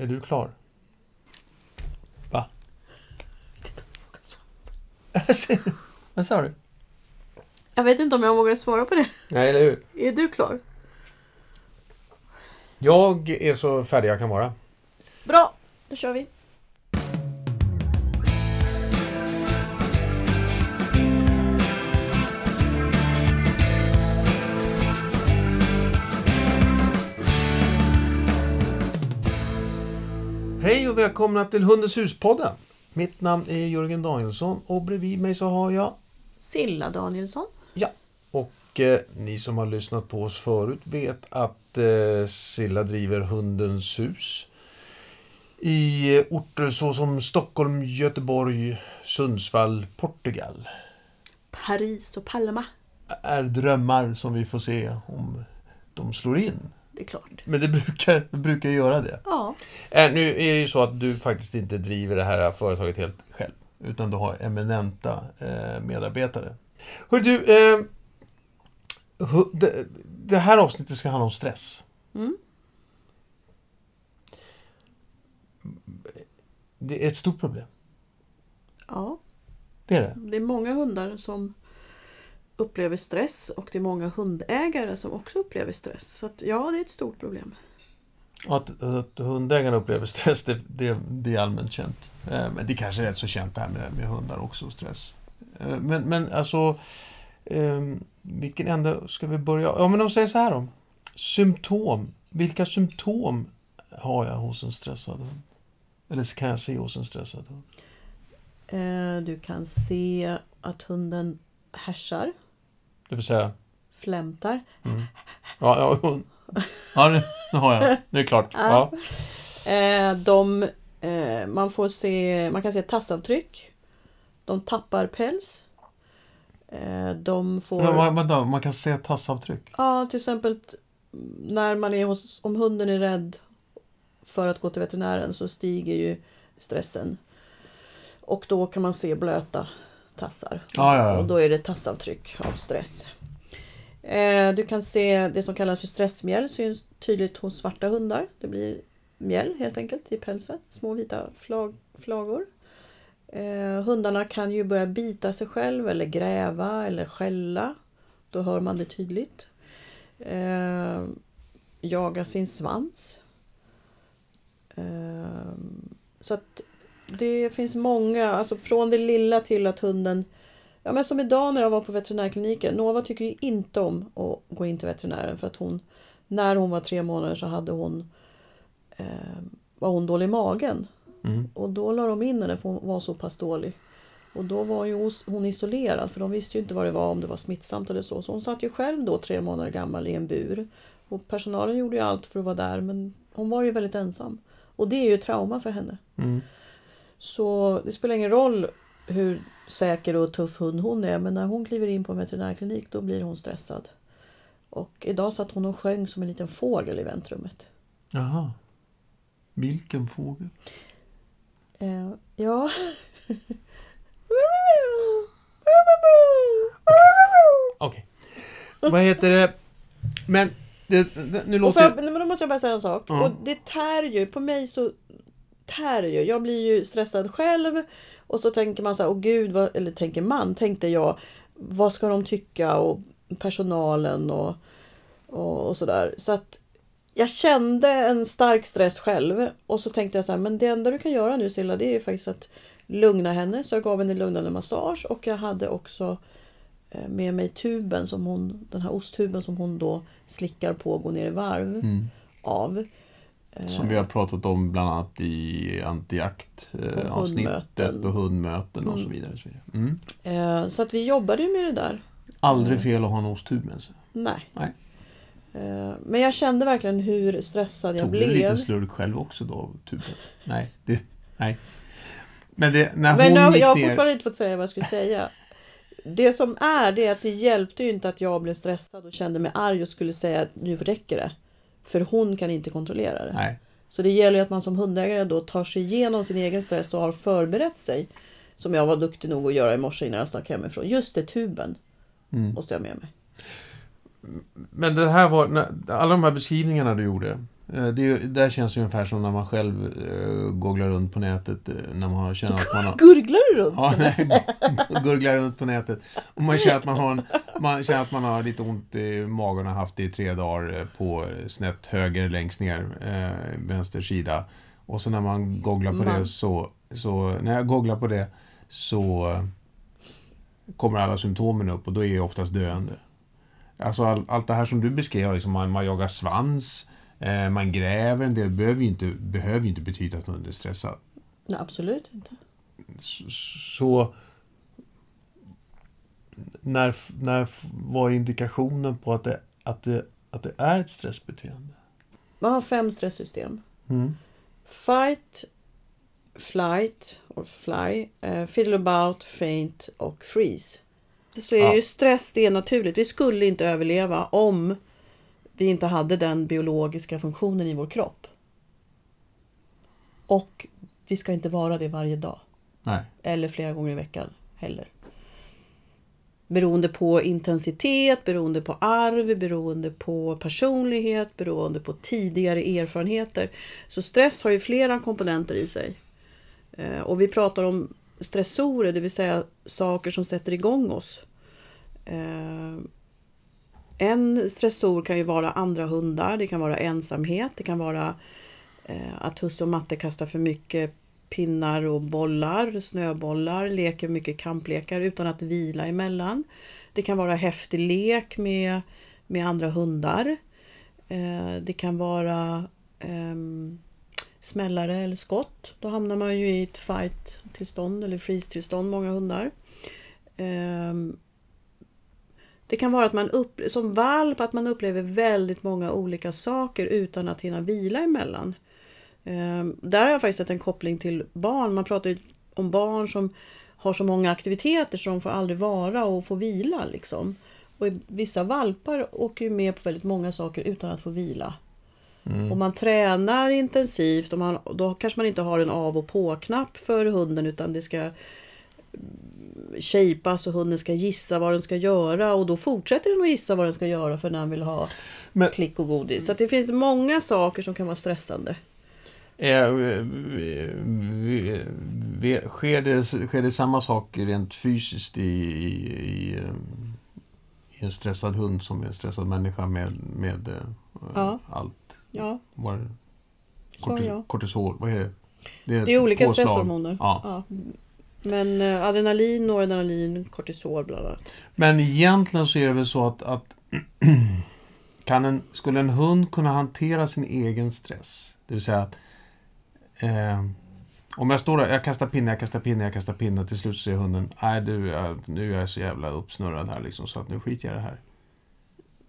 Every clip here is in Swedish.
Är du klar? Va? Vad sa du? Jag vet inte om jag vågar svara på det. Nej, eller hur? Är du klar? Jag är så färdig jag kan vara. Bra, då kör vi. Och välkomna till Hundens hus-podden. Mitt namn är Jörgen Danielsson och bredvid mig så har jag... Silla Danielsson. Ja, och eh, ni som har lyssnat på oss förut vet att eh, Silla driver Hundens hus i eh, orter såsom Stockholm, Göteborg, Sundsvall, Portugal. Paris och Palma. Är drömmar som vi får se om de slår in. Det är klart. Men det brukar, det brukar göra det. Ja. Äh, nu är det ju så att du faktiskt inte driver det här företaget helt själv. Utan du har eminenta eh, medarbetare. Hör du, eh, det, det här avsnittet ska handla om stress. Mm. Det är ett stort problem. ja. Det är det. Det är många hundar som upplever stress och det är många hundägare som också upplever stress. Så att, ja, det är ett stort problem. Att, att hundägarna upplever stress, det, det, det är allmänt känt. Eh, Men det kanske är rätt så känt det här med, med hundar också, stress. Eh, Men, men alltså, eh, vilken ände ska vi börja? Ja, men de säger så här då. Symptom. Vilka symptom har jag hos en stressad hund? Eller kan jag se hos en stressad hund? Eh, Du kan se att hunden härsar, Det vill säga... flämtar. Mm. Ja, ja, ja det, det har jag. Det är klart. Ja. Eh, De, eh, man, får se, man kan se tassavtryck. De tappar päls. Eh, De får... Men, vänta, man kan se tassavtryck. Ja, till exempel när man är hos, om hunden är rädd för att gå till veterinären så stiger ju stressen. Och då kan man se blöta tassar. Ja, ja, ja. Och då är det tassavtryck av stress. Eh, du kan se det som kallas för stressmjäll syns tydligt hos svarta hundar. Det blir mjäll helt enkelt i pälsen. Små vita flag, flagor. Eh, hundarna kan ju börja bita sig själv eller gräva eller skälla. Då hör man det tydligt. Eh, jaga sin svans. Eh, så att det finns många, alltså från det lilla till att hunden Ja men som idag när jag var på veterinärkliniken. Nova tycker ju inte om att gå in till veterinären för att hon när hon var tre månader så hade hon eh, var hon dålig i magen. Mm. Och då la de in henne för hon var så pass dålig. Och då var ju hon isolerad för de visste ju inte vad det var om det var smittsamt eller så. Så hon satt ju själv då tre månader gammal i en bur. Och personalen gjorde ju allt för att vara där men hon var ju väldigt ensam. Och det är ju trauma för henne. Mm. Så det spelar ingen roll hur säker och tuff hund hon är men när hon kliver in på en veterinärklinik då blir hon stressad. Och idag satt hon och sjöng som en liten fågel i väntrummet. Jaha. Vilken fågel? Eh, ja. Okej. Vad heter det? Men, det, det, nu Och låter... för, jag- men då måste jag bara säga en sak. Ja. Och det tär ju, på mig så tär ju. Jag blir ju stressad själv. Och så tänker man så här, åh gud, vad, eller tänker man, tänkte jag, vad ska de tycka? Och personalen och, och, och sådär. Så att jag kände en stark stress själv. Och så tänkte jag så här, men det enda du kan göra nu Silla, det är ju faktiskt att lugna henne. Så jag gav henne lugnande massage och jag hade också eh, med mig tuben som hon, den här osttuben som hon då slickar på och går ner i varv Mm. av. Som vi har pratat om bland annat i antiakt eh, Och hundmöten. och så Mm. vidare. Mm. Eh, Så att vi jobbade ju med det där. Aldrig fel att ha en osttub med sig. Nej. Nej. Eh, Men jag kände verkligen hur stressad jag Tog du en blev. liten slurk själv också då tuben? Nej. Det, nej. Men det, när Men hon jag, jag har ner... fortfarande inte fått säga vad jag skulle säga. Det som är, det är att det hjälpte ju inte att jag blev stressad och kände mig arg och skulle säga att nu räcker det. För hon kan inte kontrollera det. Nej. Så det gäller att man som hundägare då tar sig igenom sin egen stress och har förberett sig. Som jag var duktig nog att göra i morse innan jag stack hemifrån. Just det, tuben måste jag med mig. Men det här var, alla de här beskrivningarna du gjorde Det, är ju- där känns det ungefär som när man själv uh, googlar runt på nätet. eh, när man känner att man har... Gurglar du runt? Ja, nej, gurglar runt på nätet. Och man känner att man har, en, man känner att man har lite ont i magen och haft det i tre dagar eh, på eh, snett höger längst ner, eh, vänster sida. Och så när man googlar på Man. det så, så, när jag googlar på det så eh, kommer alla symptomen upp och då är jag oftast döende. Alltså all, allt det här som du beskrev, liksom man, man jagar svans, eh, man gräver en del, behöver ju inte, behöver inte betyda att hunden är stressad. Nej, absolut inte. Så... När, när var indikationen på att det, att det, att det är ett stressbeteende? Man har fem stresssystem. Mm. Fight, flight, or fly, eh, fiddle about, faint och freeze. Så är Ja. ju stress, det är naturligt. Vi skulle inte överleva om vi inte hade den biologiska funktionen i vår kropp. Och vi ska inte vara det varje dag. Nej. Eller flera gånger i veckan heller. Beroende på intensitet, beroende på arv, beroende på personlighet, beroende på tidigare erfarenheter. Så stress har ju flera komponenter i sig. Eh, Och vi pratar om stressorer, det vill säga saker som sätter igång oss. En stressor kan ju vara andra hundar, det kan vara ensamhet, det kan vara eh, att husse och matte kastar för mycket pinnar och bollar, snöbollar, leker mycket kamplekar utan att vila emellan. Det kan vara häftig lek med, med andra hundar. Eh, det kan vara ehm, smällare eller skott. Då hamnar man ju i ett fight-tillstånd eller freeze-tillstånd, många hundar. Ehm, det kan vara att man upp, som valp att man upplever väldigt många olika saker utan att hinna vila emellan. Ehm, där har jag faktiskt sett en koppling till barn. Man pratar ju om barn som har så många aktiviteter så de får aldrig vara och få vila. Liksom. Och vissa valpar åker ju med på väldigt många saker utan att få vila. Mm. Och man tränar intensivt och man, då kanske man inte har en av och på-knapp för hunden utan det ska shapeas och hunden ska gissa vad den ska göra och då fortsätter den att gissa vad den ska göra för när den vill ha Men- klick och godis. Så det finns många saker som kan vara stressande. Eh, vi- sker, det, sker det samma sak rent fysiskt i, i, i, eh, i en stressad hund som en stressad människa med, med eh, Ja. allt? Ja, är det? så Kortis- ja. Kortisol, vad är det? Det är olika påslag. stresshormoner. Ja. Men eh, adrenalin, noradrenalin, kortisol bland annat. Men egentligen så är det väl så att, att kan en, skulle en hund kunna hantera sin egen stress? Det vill säga att eh, om jag står där, jag kastar pinne, jag kastar pinne, jag kastar pinne och till slut säger hunden Nej du, jag, nu är jag så jävla uppsnurrad här liksom så att nu skiter jag i det här.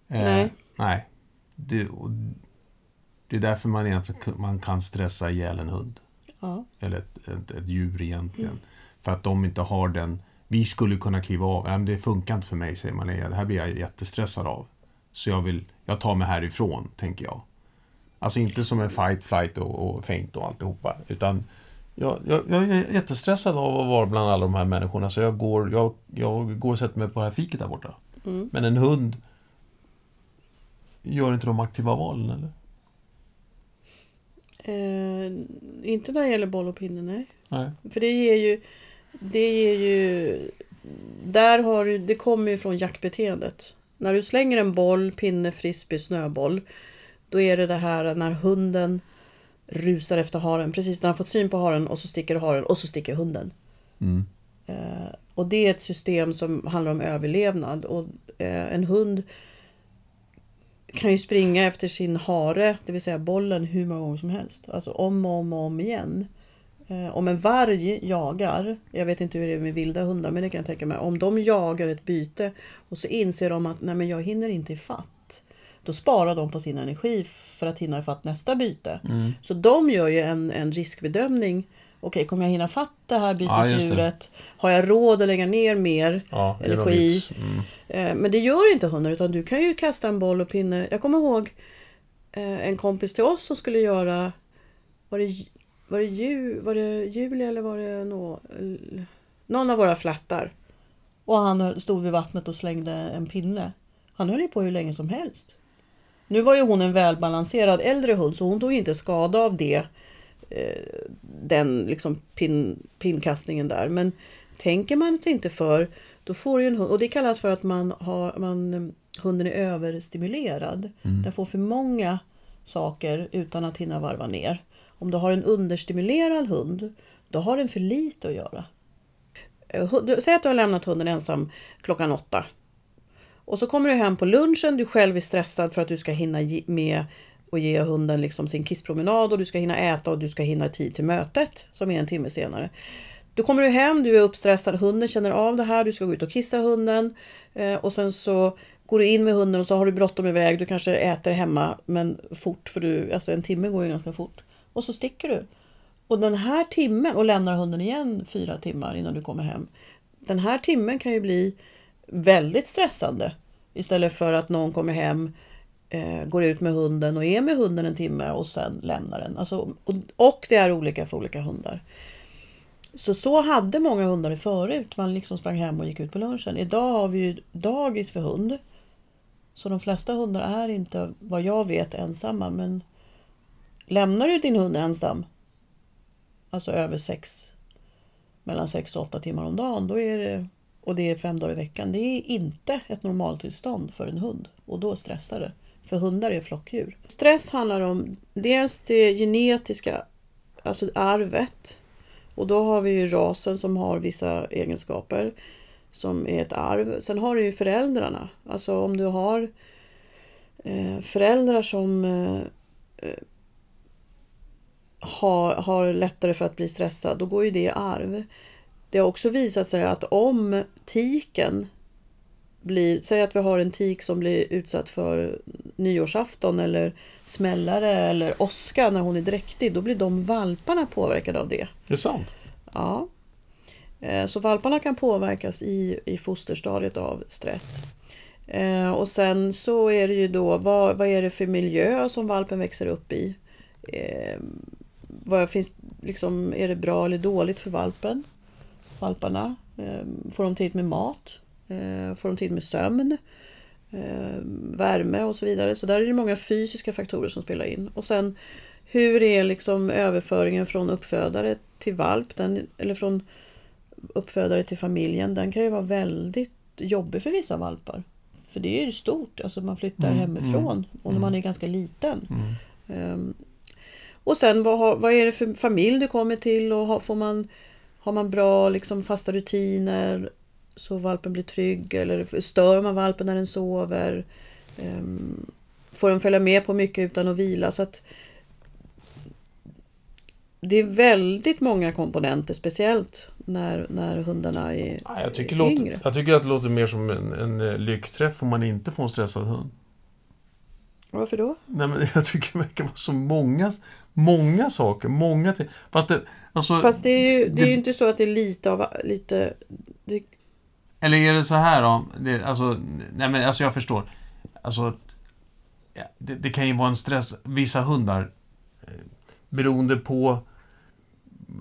Eh, Nej. Nej. Det, det är därför man egentligen man kan stressa ihjäl en hund. Ja. Eller ett, ett, ett djur egentligen. Mm. För att de inte har den... Vi skulle kunna kliva av. Nej, men det funkar inte för mig, säger Malia. Det här blir jag jättestressad av. Så jag vill... Jag tar mig härifrån, tänker jag. Alltså inte som en fight, flight och, och feint och alltihopa. Utan jag, jag, jag är jättestressad av att vara bland alla de här människorna. Så jag går, jag, jag går och sätter mig på det här fiket där borta. Mm. Men en hund gör inte de aktiva valen, eller? Eh, inte när det gäller boll och pinne, nej. Nej. För det ger ju... Det ger ju... Där har du, det kommer ju från jaktbeteendet. När du slänger en boll, pinne, frisbee, snöboll. Då är det det här när hunden rusar efter haren. Precis när han fått syn på haren och så sticker haren och så sticker hunden. Mm. Eh, och det är ett system som handlar om överlevnad. Och eh, en hund kan ju springa efter sin hare, det vill säga bollen, hur många gånger som helst. Alltså om och om och om igen. Eh, om en varg jagar, jag vet inte hur det är med vilda hundar, men det kan jag tänka mig. Om de jagar ett byte och så inser de att nej men jag hinner inte ifatt. Då sparar de på sin energi för att hinna ifatt nästa byte. Mm. Så de gör ju en, en riskbedömning. Okej, kommer jag hinna fatt det här Ja, bytesdjuret? Har jag råd att lägga ner mer? Ja, Energi. Mm. Eh, Men det gör inte hundar utan du kan ju kasta en boll och pinne. Jag kommer ihåg eh, en kompis till oss som skulle göra var det, var det, ju, var det Julia eller var det nå, någon av våra flättar. Och han stod vid vattnet och slängde en pinne. Han höll ju på hur länge som helst. Nu var ju hon en välbalanserad äldre hund så hon tog inte skada av det. Eh, den liksom pin, pinkastningen där. Men tänker man sig inte för då får ju en hund, och det kallas för att man har, man, hunden är överstimulerad. Mm. Den får för många saker utan att hinna varva ner. Om du har en understimulerad hund, då har den för lite att göra. Eh, säg att du har lämnat hunden ensam klockan åtta. Och så kommer du hem på lunchen, du själv är stressad för att du ska hinna ge- med och ge hunden liksom sin kisspromenad och du ska hinna äta och du ska hinna i tid till mötet som är en timme senare. Då kommer du hem, du är uppstressad, hunden känner av det här, du ska gå ut och kissa hunden eh, och sen så går du in med hunden och så har du bråttom iväg, du kanske äter hemma men fort för du, alltså en timme går ju ganska fort. Och så sticker du. Och den här timmen, och lämnar hunden igen fyra timmar innan du kommer hem. Den här timmen kan ju bli väldigt stressande. Istället för att någon kommer hem, eh, går ut med hunden och är med hunden en timme och sen lämnar den. Alltså, och, och det är olika för olika hundar. Så så hade många hundar det förut. Man liksom sprang hem och gick ut på lunchen. Idag har vi ju dagis för hund. Så de flesta hundar är inte, vad jag vet, ensamma. Men lämnar du din hund ensam, alltså över sex, mellan sex och åtta timmar om dagen, då är det, och det är fem dagar i veckan, det är inte ett normaltillstånd för en hund. Och då stressar det. För hundar är flockdjur. Stress handlar om dels det genetiska, alltså arvet. Och då har vi ju rasen som har vissa egenskaper som är ett arv. Sen har du ju föräldrarna. Alltså om du har eh, föräldrar som eh, eh har, har lättare för att bli stressad, då går ju det i arv. Det har också visat sig att om tiken blir, säg att vi har en tik som blir utsatt för nyårsafton eller smällare eller åska när hon är dräktig, då blir de valparna påverkade av det. Det är sant. Ja. Eh, Så valparna kan påverkas i, i fosterstadiet av stress. Eh, Och sen så är det ju då, vad, vad är det för miljö som valpen växer upp i? Vad finns, liksom, är det bra eller dåligt för valpen? Valparna? Eh, Får de tid med mat? Eh, Får de tid med sömn? Eh, Värme och så vidare. Så där är det många fysiska faktorer som spelar in. Och sen hur är liksom överföringen från uppfödare till valp, den, eller från uppfödare till familjen, den kan ju vara väldigt jobbig för vissa valpar. För det är ju stort, alltså man flyttar Mm, hemifrån och när man är ganska liten. Mm. Ehm, och sen vad, vad är det för familj du kommer till och har, får man, har man bra liksom, fasta rutiner så valpen blir trygg eller stör man valpen när den sover? Ehm, får den följa med på mycket utan att vila? Så att det är väldigt många komponenter, speciellt när, när hundarna är Ja, jag, tycker är låter, yngre. jag tycker att det låter mer som en, en eh, lyckträff om man inte får en stressad hund. Varför då? Nej, men jag tycker det verkar vara så många, många saker. Många till. Fast det, alltså, Fast det är ju, det är ju inte så att det är lite av... Lite, det, Eller är det så här då? Det, alltså, nej men alltså jag förstår. Alltså, det, det kan ju vara en stress. Vissa hundar, eh, beroende på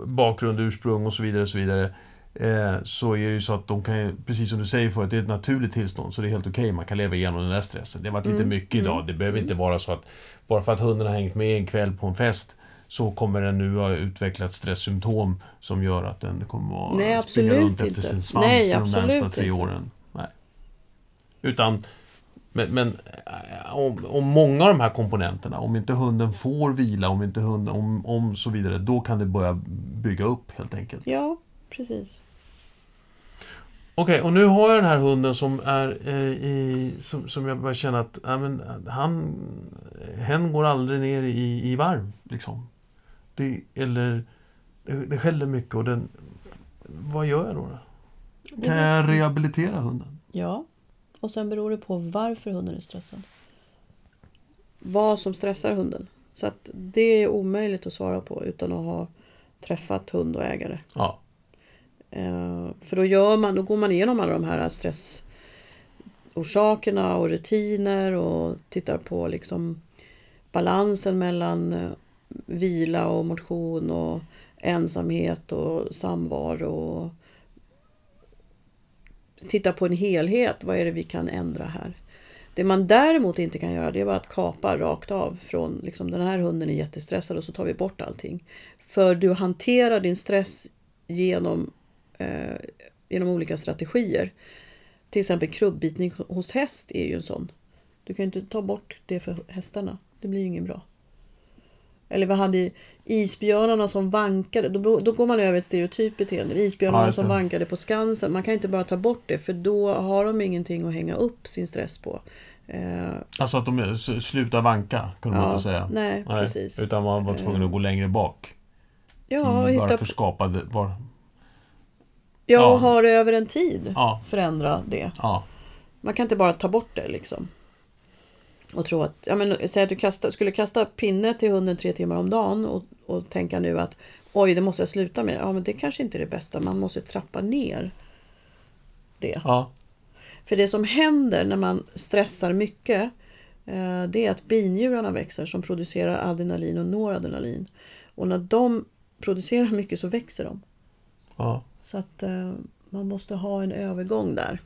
bakgrund, ursprung och så vidare, och så vidare. Eh, så är det ju så att de kan precis som du säger förut, det är ett naturligt tillstånd. Så det är helt okej, man kan leva igenom den där stressen. Det har varit lite Mm, mycket idag. mm, Det behöver mm. inte vara så att bara för att hunden har hängt med en kväll på en fest så kommer den nu ha utvecklat stresssymptom som gör att den kommer att Nej, springa runt inte. efter sin svans Nej, de närmsta tre åren. Nej. Utan, men, men äh, om, om många av de här komponenterna, om inte hunden får vila, om inte hunden, om, om så vidare, då kan det börja bygga upp helt enkelt. ja, precis. Okej, och nu har jag den här hunden som är eh, i, som, som jag börjar känna att ja, men, han, hen går aldrig ner i, i varv. Liksom. Det, eller, det, det skäller mycket och den... Vad gör jag då? då? Kan jag rehabilitera hunden? Ja. Och sen beror det på varför hunden är stressad. Vad som stressar hunden. Så att det är omöjligt att svara på utan att ha träffat hund och ägare. Ja. Eh, för då, gör man, då går man igenom alla de här stressorsakerna och rutiner och tittar på liksom balansen mellan eh, vila och motion och ensamhet och samvaro. Och tittar på en helhet. Vad är det vi kan ändra här? Det man däremot inte kan göra det är bara att kapa rakt av från liksom, den här hunden är jättestressad och så tar vi bort allting. För du hanterar din stress genom, eh, genom olika strategier. Till exempel krubbitning hos häst är ju en sån. Du kan ju inte ta bort det för hästarna. Det blir ju inget bra. Eller vad hade isbjörnarna som vankade? Då, då går man över ett stereotypt beteende. Isbjörnarna Ja, som vankade på Skansen. Man kan inte bara ta bort det för då har de ingenting att hänga upp sin stress på. Eh, Alltså att de slutar vanka, kunde man Ja, inte säga. nej, precis. Eh. Utan man var tvungen att gå längre bak. ja, I hitta, varför skapade... Var, ja, ja. och har det över en tid. ja, Förändra det. ja. Man kan inte bara ta bort det liksom. Och tro att, ja men säg att du kasta, skulle kasta pinne till hunden tre timmar om dagen och, och tänka nu att oj, det måste jag sluta med. Ja, men det kanske inte är det bästa. Man måste trappa ner det. ja. För det som händer när man stressar mycket eh, det är att binjurarna växer som producerar adrenalin och noradrenalin. Och när de producerar mycket så växer de. ja. Så att eh, man måste ha en övergång där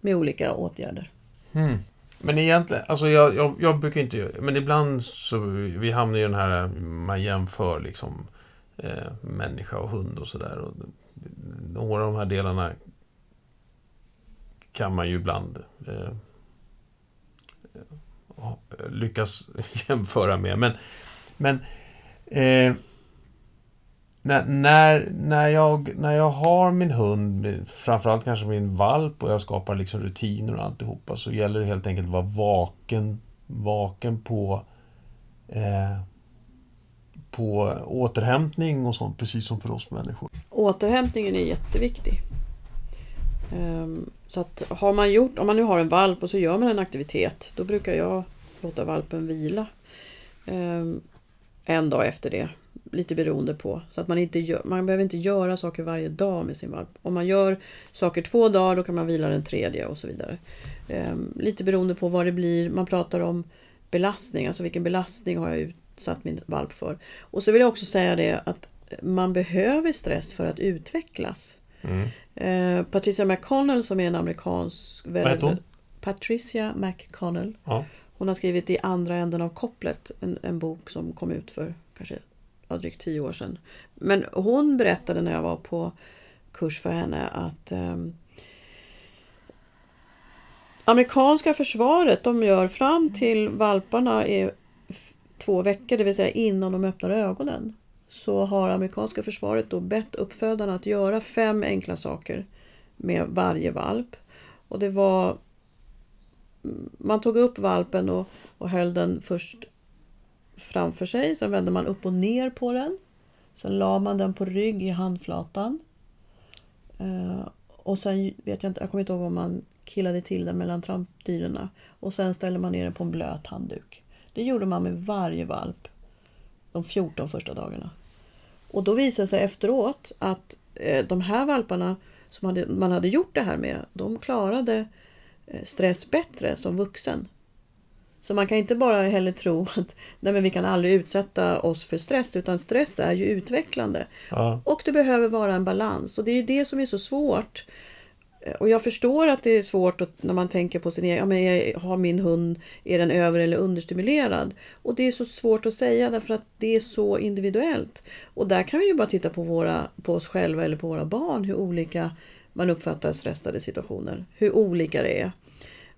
med olika åtgärder. Mm. Men egentligen, alltså jag, jag, jag brukar inte göra- Men ibland så, vi hamnar i den här, man jämför liksom eh, människa och hund och sådär. Några av de här delarna kan man ju ibland eh, lyckas jämföra med. Men, men eh, när, när, när, jag, när jag har min hund, framförallt kanske min valp och jag skapar liksom rutiner och alltihopa så gäller det helt enkelt att vara vaken, vaken på eh, på återhämtning och sånt, precis som för oss människor. Återhämtningen är jätteviktig. Ehm, så att har man gjort, om man nu har en valp och så gör man en aktivitet, då brukar jag låta valpen vila ehm, en dag efter det. Lite beroende på. Så att man inte gör, man behöver inte göra saker varje dag med sin valp. Om man gör saker två dagar, då kan man vila den tredje och så vidare. Ehm, Lite beroende på vad det blir. Man pratar om belastning, alltså vilken belastning har jag utsatt min valp för. Och så vill jag också säga det att man behöver stress för att utvecklas. Mm. Eh, Patricia McConnell som är en amerikansk... Vad heter hon? Patricia McConnell. Ja. Hon har skrivit I andra änden av kopplet, en, en bok som kom ut för kanske ja, drygt tio år sedan. Men hon berättade när jag var på kurs för henne att eh, amerikanska försvaret de gör fram till valparna är två veckor, det vill säga innan de öppnar ögonen. Så har amerikanska försvaret då bett uppfödarna att göra fem enkla saker med varje valp. Och det var mm, man tog upp valpen och, och höll den först framför sig. Sen vände man upp och ner på den. Sen la man den på rygg i handflatan. Eh, och sen vet jag inte, jag kommer inte ihåg om man killade till den mellan trampdyrorna. Och sen ställde man ner den på en blöt handduk. Det gjorde man med varje valp de 14 första dagarna. Och då visade det sig efteråt att eh, de här valparna som man hade gjort det här med, de klarade eh, stress bättre som vuxen. Så man kan inte bara heller tro att nej men vi kan aldrig utsätta oss för stress, utan stress är ju utvecklande. Ja. Och det behöver vara en balans. Och det är ju det som är så svårt. Eh, Och jag förstår att det är svårt att, när man tänker på sin egen, ja men jag har min hund, är den över eller understimulerad? Och det är så svårt att säga därför att det är så individuellt. Och där kan vi ju bara titta på, våra, på oss själva eller på våra barn, hur olika man uppfattar stressade situationer. Hur olika det är.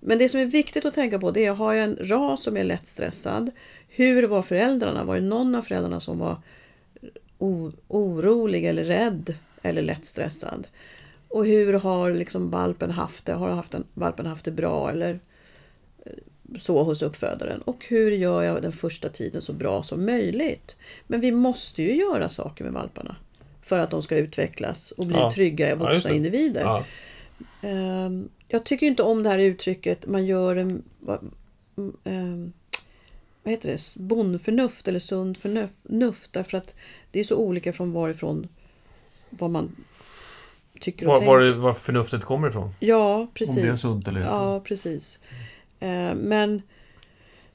Men det som är viktigt att tänka på det är, har jag en ras som är lätt stressad? Hur var föräldrarna? Var det någon av föräldrarna som var orolig eller rädd eller lätt stressad? Och hur har liksom valpen haft det? Har haft en, valpen haft det bra eller eh, så hos uppfödaren? Och hur gör jag den första tiden så bra som möjligt? Men vi måste ju göra saker med valparna för att de ska utvecklas och bli Ja. trygga Ja, vuxna det. individer. Ja. Ehm, jag tycker inte om det här uttrycket man gör en... Vad, mm, ehm, vad heter det? Bondförnuft eller sund förnuft. Därför att det är så olika från varifrån vad man tycker och Var, tänker. var, det, var förnuftet kommer ifrån? Ja, precis. Om det är sunt eller inte. Ja, precis. Eh, Men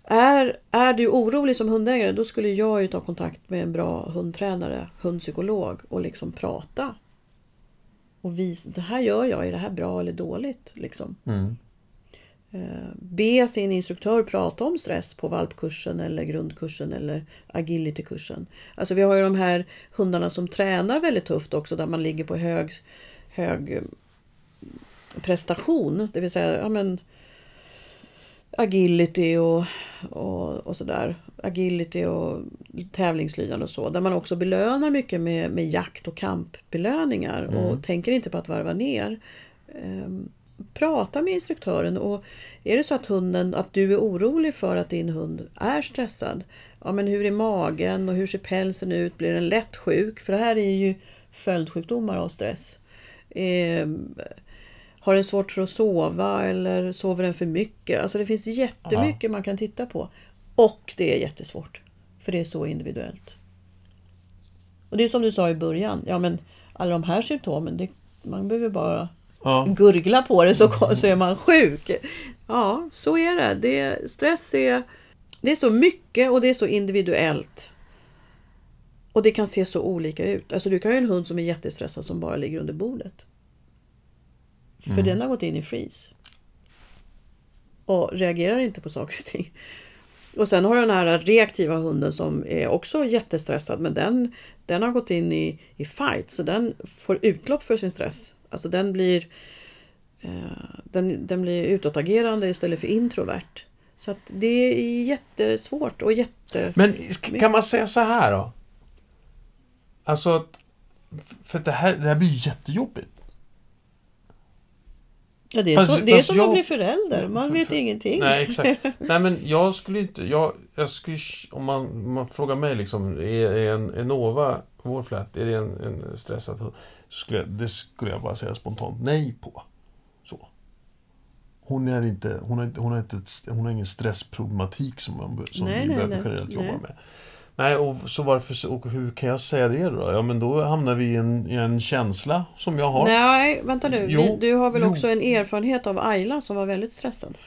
är, är du orolig som hundägare då skulle jag ju ta kontakt med en bra hundtränare, hundpsykolog och liksom prata. Och visa, det här gör jag, är det här bra eller dåligt? Liksom. Mm. eh, be sin instruktör prata om stress på valpkursen eller grundkursen eller agilitykursen. Alltså vi har ju de här hundarna som tränar väldigt tufft också där man ligger på hög, hög eh, prestation. Det vill säga ja, men, agility och, och, och sådär. Agility och tävlingslydnad och så. Där man också belönar mycket med, med jakt och kampbelöningar Mm. och tänker inte på att varva ner. Ehm, prata med instruktören och är det så att hunden, att du är orolig för att din hund är stressad. Ja men hur är magen och hur ser pälsen ut? Blir den lätt sjuk? För det här är ju följdsjukdomar av stress. Ehm, har den svårt för att sova eller sover den för mycket? Alltså det finns jättemycket man kan titta på. Och det är jättesvårt. För det är så individuellt. Och det är som du sa i början. Ja men alla de här symptomen, det, man behöver bara Ja. gurgla på det så, så är man sjuk. Ja, så är det. det. Stress är, det är så mycket och det är så individuellt. Och det kan se så olika ut. Alltså du kan ju ha en hund som är jättestressad som bara ligger under bordet. För den har gått in i freeze. Och reagerar inte på saker och ting. Och sen har du den här reaktiva hunden som är också jättestressad men den, den har gått in i, i fight så den får utlopp för sin stress. Alltså den blir, eh, den, den blir utåtagerande istället för introvert. Så att det är jättesvårt och jätte... Men kan man säga så här då? Alltså, att- för det här, det här blir ju jättejobbigt. Ja, det är, Fast- så, det är som jag- att bli förälder. Man för- vet för- ingenting. Nej, exakt. Nej, men jag skulle inte... Jag, jag skulle, om man, man frågar mig liksom, är, är en Enova, vår flat, är det en, en stressad hund? Skulle det skulle jag bara säga spontant nej på. Så. Hon, är inte, hon, har hon, har inte, hon har ingen stressproblematik som, man, som Nej, vi nej, behöver nej. generellt jobba Nej. med. Nej, och så varför, och hur kan jag säga det då? Ja, men då hamnar vi i en, i en känsla som jag har. Nej, vänta nu. Jo, Vi- du har väl jo. också en erfarenhet av Ayla som var väldigt stressad?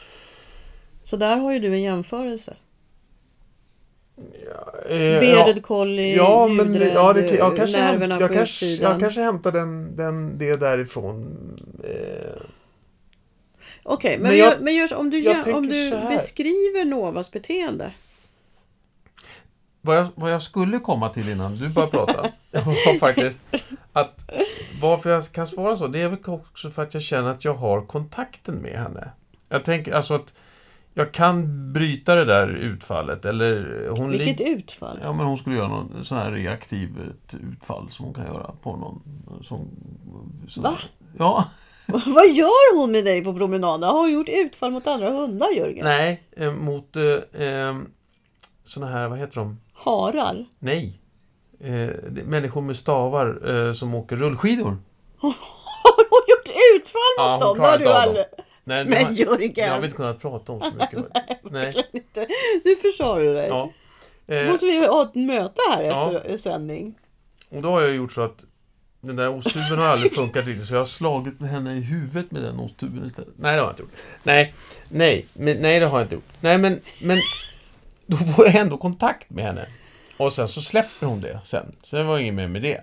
Så där har ju du en jämförelse. Eh, ja. Bearded collie, Ja, men ljudrädd, ja, det, jag, kanske nerverna jag, på kanske, utsidan. jag kanske hämtar den, den, det därifrån. Eh, Okej, men, Men vi jag- men gör, så- om du, om du beskriver Novas beteende. Vad, jag, vad jag skulle komma till innan du började prata var faktiskt att varför jag kan svara så, det är väl också för att jag känner att jag har kontakten med henne. Jag tänker alltså att jag kan bryta det där utfallet eller hon Vilket utfall! Ja, men hon skulle göra någon sån här reaktivt utfall som hon kan göra på någon som... som Va? Ja. Vad gör hon med dig på promenaden? Har hon gjort utfall mot andra hundar, Jörgen? Nej, eh, mot eh, eh, såna här, vad heter de? Harar? Nej. Eh, det människor med stavar eh, som åker rullskidor. Har hon gjort utfall mot Ja, hon dem? Det har du aldrig... Nej, det Men har- Jörgen! Jag har inte kunnat prata om så mycket. Nej. Inte. Nu försade du dig. Ja. Eh, Måste vi ha ett möte här Ja. efter sändning? och då har jag gjort så att den där osttuben har aldrig funkat riktigt så jag har slagit med henne i huvudet med den osttuben istället. Nej, det har jag inte gjort. Nej, nej, men, nej det har jag inte gjort. Nej, men, men då får jag ändå kontakt med henne. Och sen så släpper hon det sen. Sen var det inget mer med det.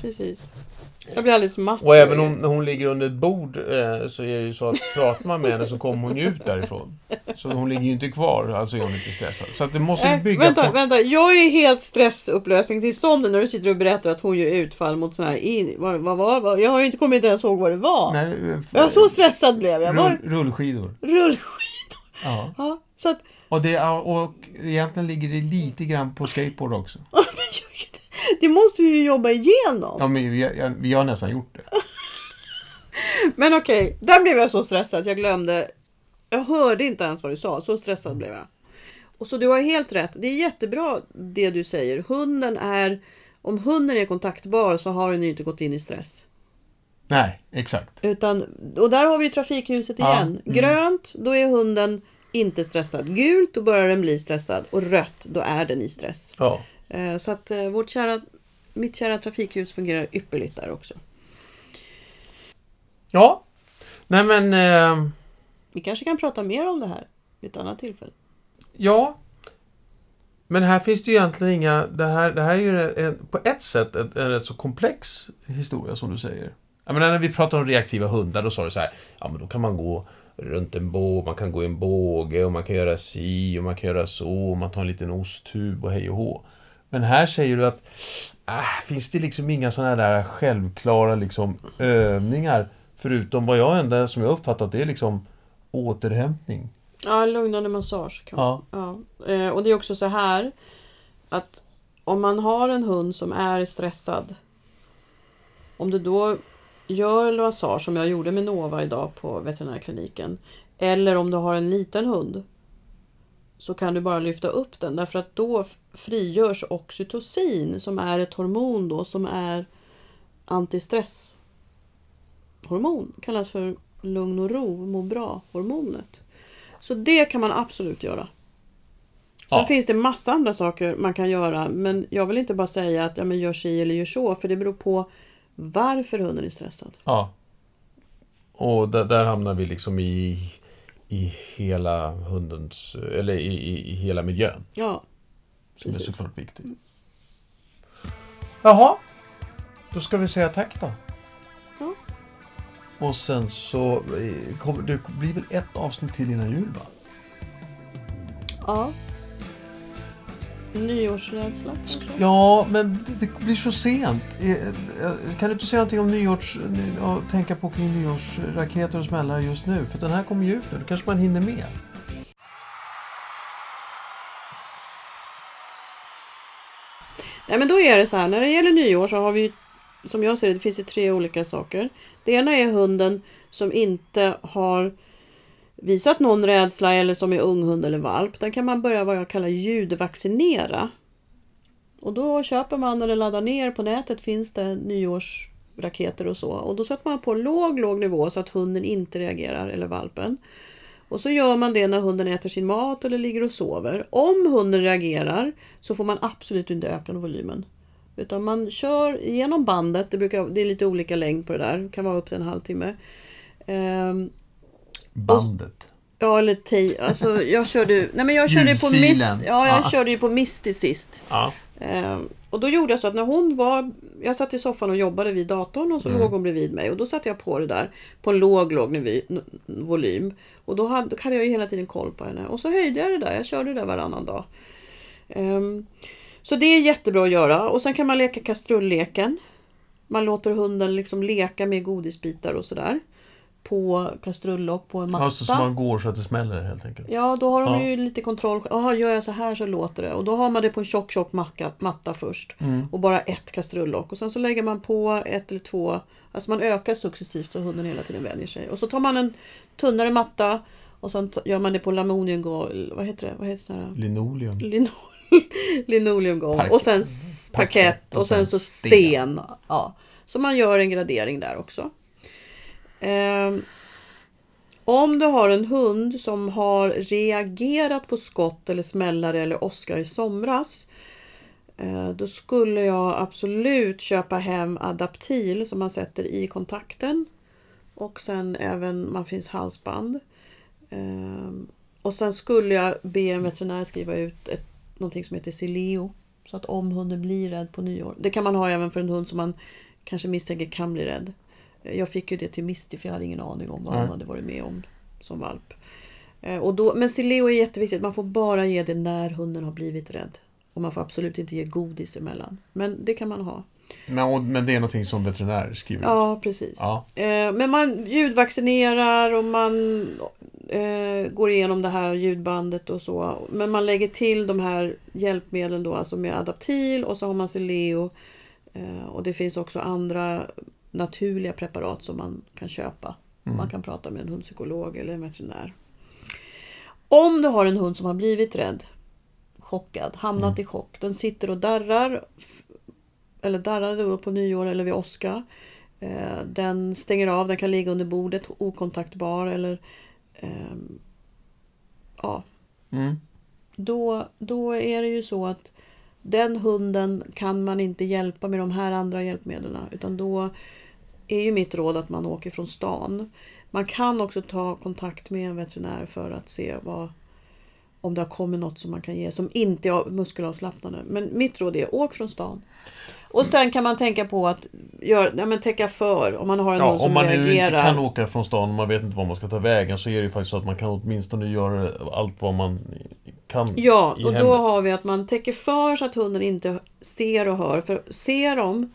Precis. Jag blir alldeles matt. Och även om när hon ligger under ett bord eh, så är det ju så att pratar man med henne så kommer hon ju ut därifrån. Så hon ligger ju inte kvar, alltså är hon inte stressad. Så att det måste ju Äh, bygga vänta, på... vänta. Jag är helt stressupplösningstillstånd när du sitter och berättar att hon gör utfall mot sån här... In... Vad, vad, vad, vad? Jag har ju inte kommit ens ihåg vad det var. Nej, eh, Ja, så stressad blev jag. Var... rull, rullskidor. Rullskidor. Ja. Ja, så att... Och, det, ja, och egentligen ligger det lite grann på skateboard också. Det måste vi ju jobba igenom. Ja, men vi, vi har nästan gjort det. Men okej, där blev jag så stressad så jag glömde. Jag hörde inte ens vad du sa, så stressad blev jag. Och så du har helt rätt. Det är jättebra det du säger. Hunden är... Om hunden är kontaktbar så har den ju inte gått in i stress. Nej, exakt. Utan, och där har vi ju trafikljuset Ja, igen. mm. Grönt, då är hunden inte stressad. Gult, då börjar den bli stressad. Och rött, då är den i stress. Ja. Eh, Så att eh, vårt kära, mitt kära trafikljus fungerar ypperligt där också. Ja. Nej men... Eh, Vi kanske kan prata mer om det här vid ett annat tillfälle. Ja. Men här finns det ju egentligen inga... Det här, det här är ju en, på ett sätt en, en rätt så komplex historia som du säger. Jag menar när vi pratar om reaktiva hundar, då sa du så här, ja men då kan man gå runt en båge, man kan gå i en båge och man kan göra si och man kan göra så och man tar en liten osttub och hej och hå. Men här säger du att äh, finns det liksom inga sådana där självklara liksom, övningar förutom vad jag enda som jag uppfattat det är liksom återhämtning. Ja, lugnande massage. Kan man. Ja. Ja. Eh, och det är också så här att om man har en hund som är stressad. Om du då gör en massage som jag gjorde med Nova idag på veterinärkliniken. Eller om du har en liten hund. Så kan du bara lyfta upp den därför att då frigörs oxytocin som är ett hormon då som är antistresshormon. Kallas för lugn och ro, må bra-hormonet. Så det kan man absolut göra. Sen Ja. finns det massa andra saker man kan göra men jag vill inte bara säga att ja, men gör si eller gör så för det beror på varför hunden är stressad. Ja. Och där, där hamnar vi liksom i, i hela hundens, eller i, i, i hela miljön. Ja, Som Precis. är såklart viktig. Jaha. Då ska vi säga tack då. Ja. Och sen så eh, kommer det blir väl ett avsnitt till innan jul va? ja. Nyårsrädsla kanske? Ja, men det blir så sent. Eh, eh, Kan du inte säga någonting om nyårs... tänka på kring nyårsraketer och smällare just nu? För den här kommer ju ut nu. Då kanske man hinner med. Nej men då är det så här, när det gäller nyår så har vi som jag ser det, det finns det tre olika saker. Det ena är hunden som inte har visat någon rädsla eller som är ung hund eller valp. Den kan man börja vad jag kallar ljudvaccinera. Och då köper man eller laddar ner på nätet finns det nyårsraketer och så. Och då sätter man på låg, låg nivå så att hunden inte reagerar eller valpen. Och så gör man det när hunden äter sin mat eller ligger och sover. Om hunden reagerar så får man absolut inte öka volymen. Utan man kör igenom bandet, det, brukar, det är lite olika längd på det där, det kan vara upp till en halvtimme. Ehm, Bandet. ja, eller tio, alltså jag körde, nej men jag körde ju på. Mist, ja, jag Ja. körde ju på Misty sist. Ja. Ehm, och då gjorde jag så att när hon var... Jag satt i soffan och jobbade vid datorn och så Mm. låg hon bredvid mig. Och då satte jag på det där på en låg, låg nivå, n- volym. Och då hade, då hade jag ju hela tiden koll på henne. Och så höjde jag det där. Jag körde det där varannan dag. Ehm, så det är jättebra att göra. Och sen kan man leka kastrulleken. Man låter hunden liksom leka med godisbitar och sådär. På kastrullock på en matta. Alltså så man går så att det smäller helt enkelt. Ja, då har de Ja. ju lite kontroll. Jaha, gör jag så här så låter det. Och då har man det på en tjock, tjock macka, matta först. Mm. Och bara ett kastrullock. Och sen så lägger man på ett eller två. Alltså man ökar successivt så hunden hela tiden vänjer sig. Och så tar man en tunnare matta. Och sen gör man det på lamoniumgolv. Vad heter det? Vad heter det? Linoleum. Lino- Linoleumgolv. Park- och sen parkett. parkett och Och sen sen så sten. sten. Ja. Så man gör en gradering där också. Ehm, om du har en hund som har reagerat på skott eller smällare eller åska i somras. eh, Då skulle jag absolut köpa hem Adaptil som man sätter i kontakten. Och sen även, man finns halsband. Ehm, och sen skulle jag be en veterinär skriva ut ett, någonting som heter Sileo. Så att om hunden blir rädd på nyår. Det kan man ha även för en hund som man kanske misstänker kan bli rädd. Jag fick ju det till Misty för jag hade ingen aning om vad hon hade varit med om som valp. Eh, Och då, men Sileo är jätteviktigt. Man får bara ge det när hunden har blivit rädd. Och man får absolut inte ge godis emellan. Men det kan man ha. Men, men det är någonting som veterinär skriver ut. Ja, precis. Ja. Eh, Men man ljudvaccinerar och man eh, går igenom det här ljudbandet och så. Men man lägger till de här hjälpmedlen då, alltså med Adaptil och så har man Sileo. Och det finns också andra naturliga preparat som man kan köpa. Mm. Man kan prata med en hundpsykolog eller en veterinär. Om du har en hund som har blivit rädd, chockad, hamnat i chock. Den sitter och darrar. Eller darrade på nyår eller vid åska. Eh, Den stänger av, den kan ligga under bordet okontaktbar eller ehm, ja, Mm. då, då är det ju så att den hunden kan man inte hjälpa med de här andra hjälpmedlen. Utan då är ju mitt råd att man åker från stan. Man kan också ta kontakt med en veterinär för att se vad, om det har kommit något som man kan ge som inte är muskelavslappnande. Men mitt råd är åk från stan. Och sen kan man tänka på att gör, ja, men täcka för om man har en Ja, som om man nu inte reagerar. kan åka från stan och man vet inte var man ska ta vägen så är det ju faktiskt så att man kan åtminstone göra allt vad man kan Ja, och då hemmet. har vi att man täcker för så att hunden inte ser och hör. För ser de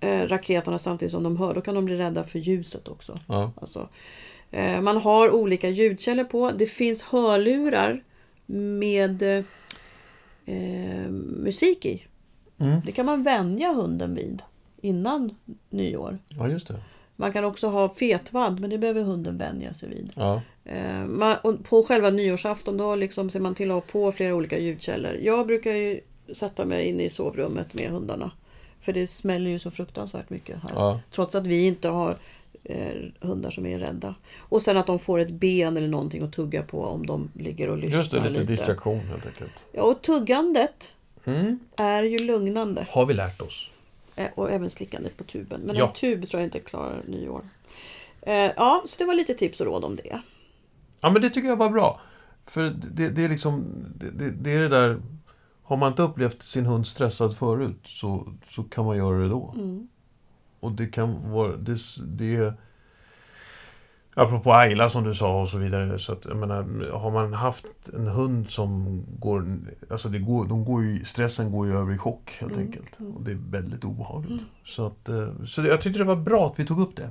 raketerna samtidigt som de hör, då kan de bli rädda för ljuset också. Ja. Alltså, eh, man har olika ljudkällor på. Det finns hörlurar med eh, musik i. Mm. Det kan man vänja hunden vid innan nyår. ja, just det. Man kan också ha fetvadd, men det behöver hunden vänja sig vid. Ja. Eh, man, på själva nyårsafton då liksom ser man till att ha på flera olika ljudkällor. Jag brukar ju sätta mig inne i sovrummet med hundarna. För det smäller ju så fruktansvärt mycket här. Ja. Trots att vi inte har eh, hundar som är rädda. Och sen att de får ett ben eller någonting att tugga på om de ligger och lyssnar Just det, lite lite. distraktion helt enkelt. Ja, och tuggandet Mm. är ju lugnande. Har vi lärt oss. Eh, Och även slickandet på tuben. Men Ja. en tub tror jag inte klarar nyår. Eh, ja, så det var lite tips och råd om det. Ja, men det tycker jag var bra. För det, det är liksom... Det, det, det är det där... Har man inte upplevt sin hund stressad förut så, så kan man göra det då. Mm. Och det kan vara... Det, det, apropå Ayla som du sa och så vidare. Så att, jag menar, har man haft en hund som går... Alltså det går, de går ju, stressen går ju över i chock helt Mm, enkelt. mm. Och det är väldigt obehagligt. Mm. Så, att, eh, så jag tyckte det var bra att vi tog upp det.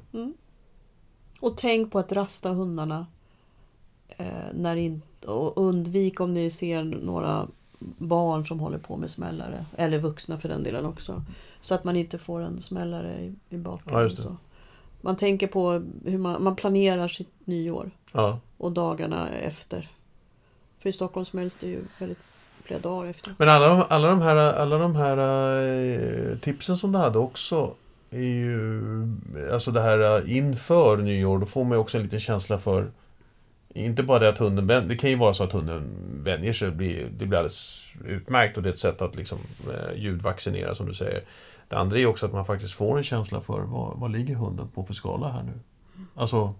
Och tänk på att rasta hundarna. Eh, när in, och undvik om ni ser några barn som håller på med smällare. Eller vuxna för den delen också. Så att man inte får en smällare i, i bakgrunden. Ja, så. Man tänker på hur man, man planerar sitt nyår. Ja. Och dagarna efter. För i Stockholm smälls det ju väldigt flera dagar efter. Men alla de, alla de här, alla de här eh, tipsen som du hade också är ju... Alltså det här eh, inför nyår, då får man ju också en liten känsla för... Inte bara det att hunden vän, Det kan ju vara så att hunden vänjer sig. Det blir, det blir alldeles utmärkt och det är ett sätt att liksom eh, ljudvaccinera som du säger. Det andra är också att man faktiskt får en känsla för vad, vad ligger hunden på för skala här nu? Alltså...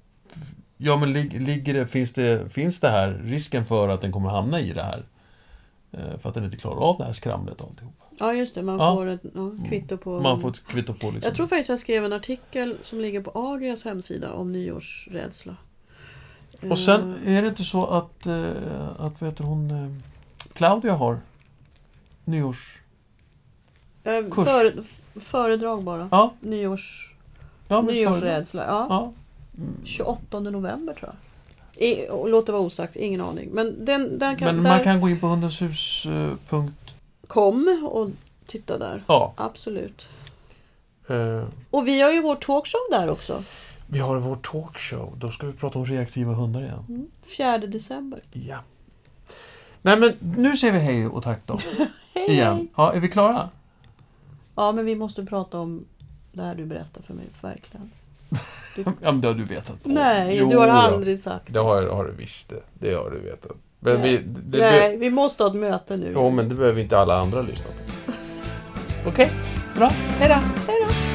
Ja men lig, ligger det, finns, det, finns det här risken för att den kommer hamna i det här? Eh, För att den inte klarar av det här skramlet och alltihopa. Ja just det, man Ja. får ett ja, kvitto på... Man får ett kvitto på liksom. Jag tror faktiskt jag skrev en artikel som ligger på Agrias hemsida om nyårsrädsla. Och sen är det inte så att, eh, att vet hon, eh, Claudia har nyårs... eh, kurs. före, f- föredrag bara. Ja, Nyårs, ja nyårsrädsla. Ja. Ja. Mm. 28 november tror jag. I, låt det vara osagt, ingen aning. Men den, den kan, Men där man kan gå in på hundenshus... punkt- kom och titta där. Ja. Absolut. Eh, Och vi har ju vår talkshow där också. Vi har vår talkshow. Då ska vi prata om reaktiva hundar igen. Mm. 4 december. Ja. Nej men nu säger vi hej och tack då. Hej, Igen. Ja, är vi klara? Ja, men vi måste prata om det här du berättar för mig, verkligen. Ja men det har du vetat. om. Nej, Jo du har aldrig sagt. Det har, har du visst det. Det har du vetat. Men Nej. vi, det, det, Nej, vi måste ha ett möte nu. Jo, men det behöver inte alla andra lyssna på. Okej, bra. Hej då. Hej då.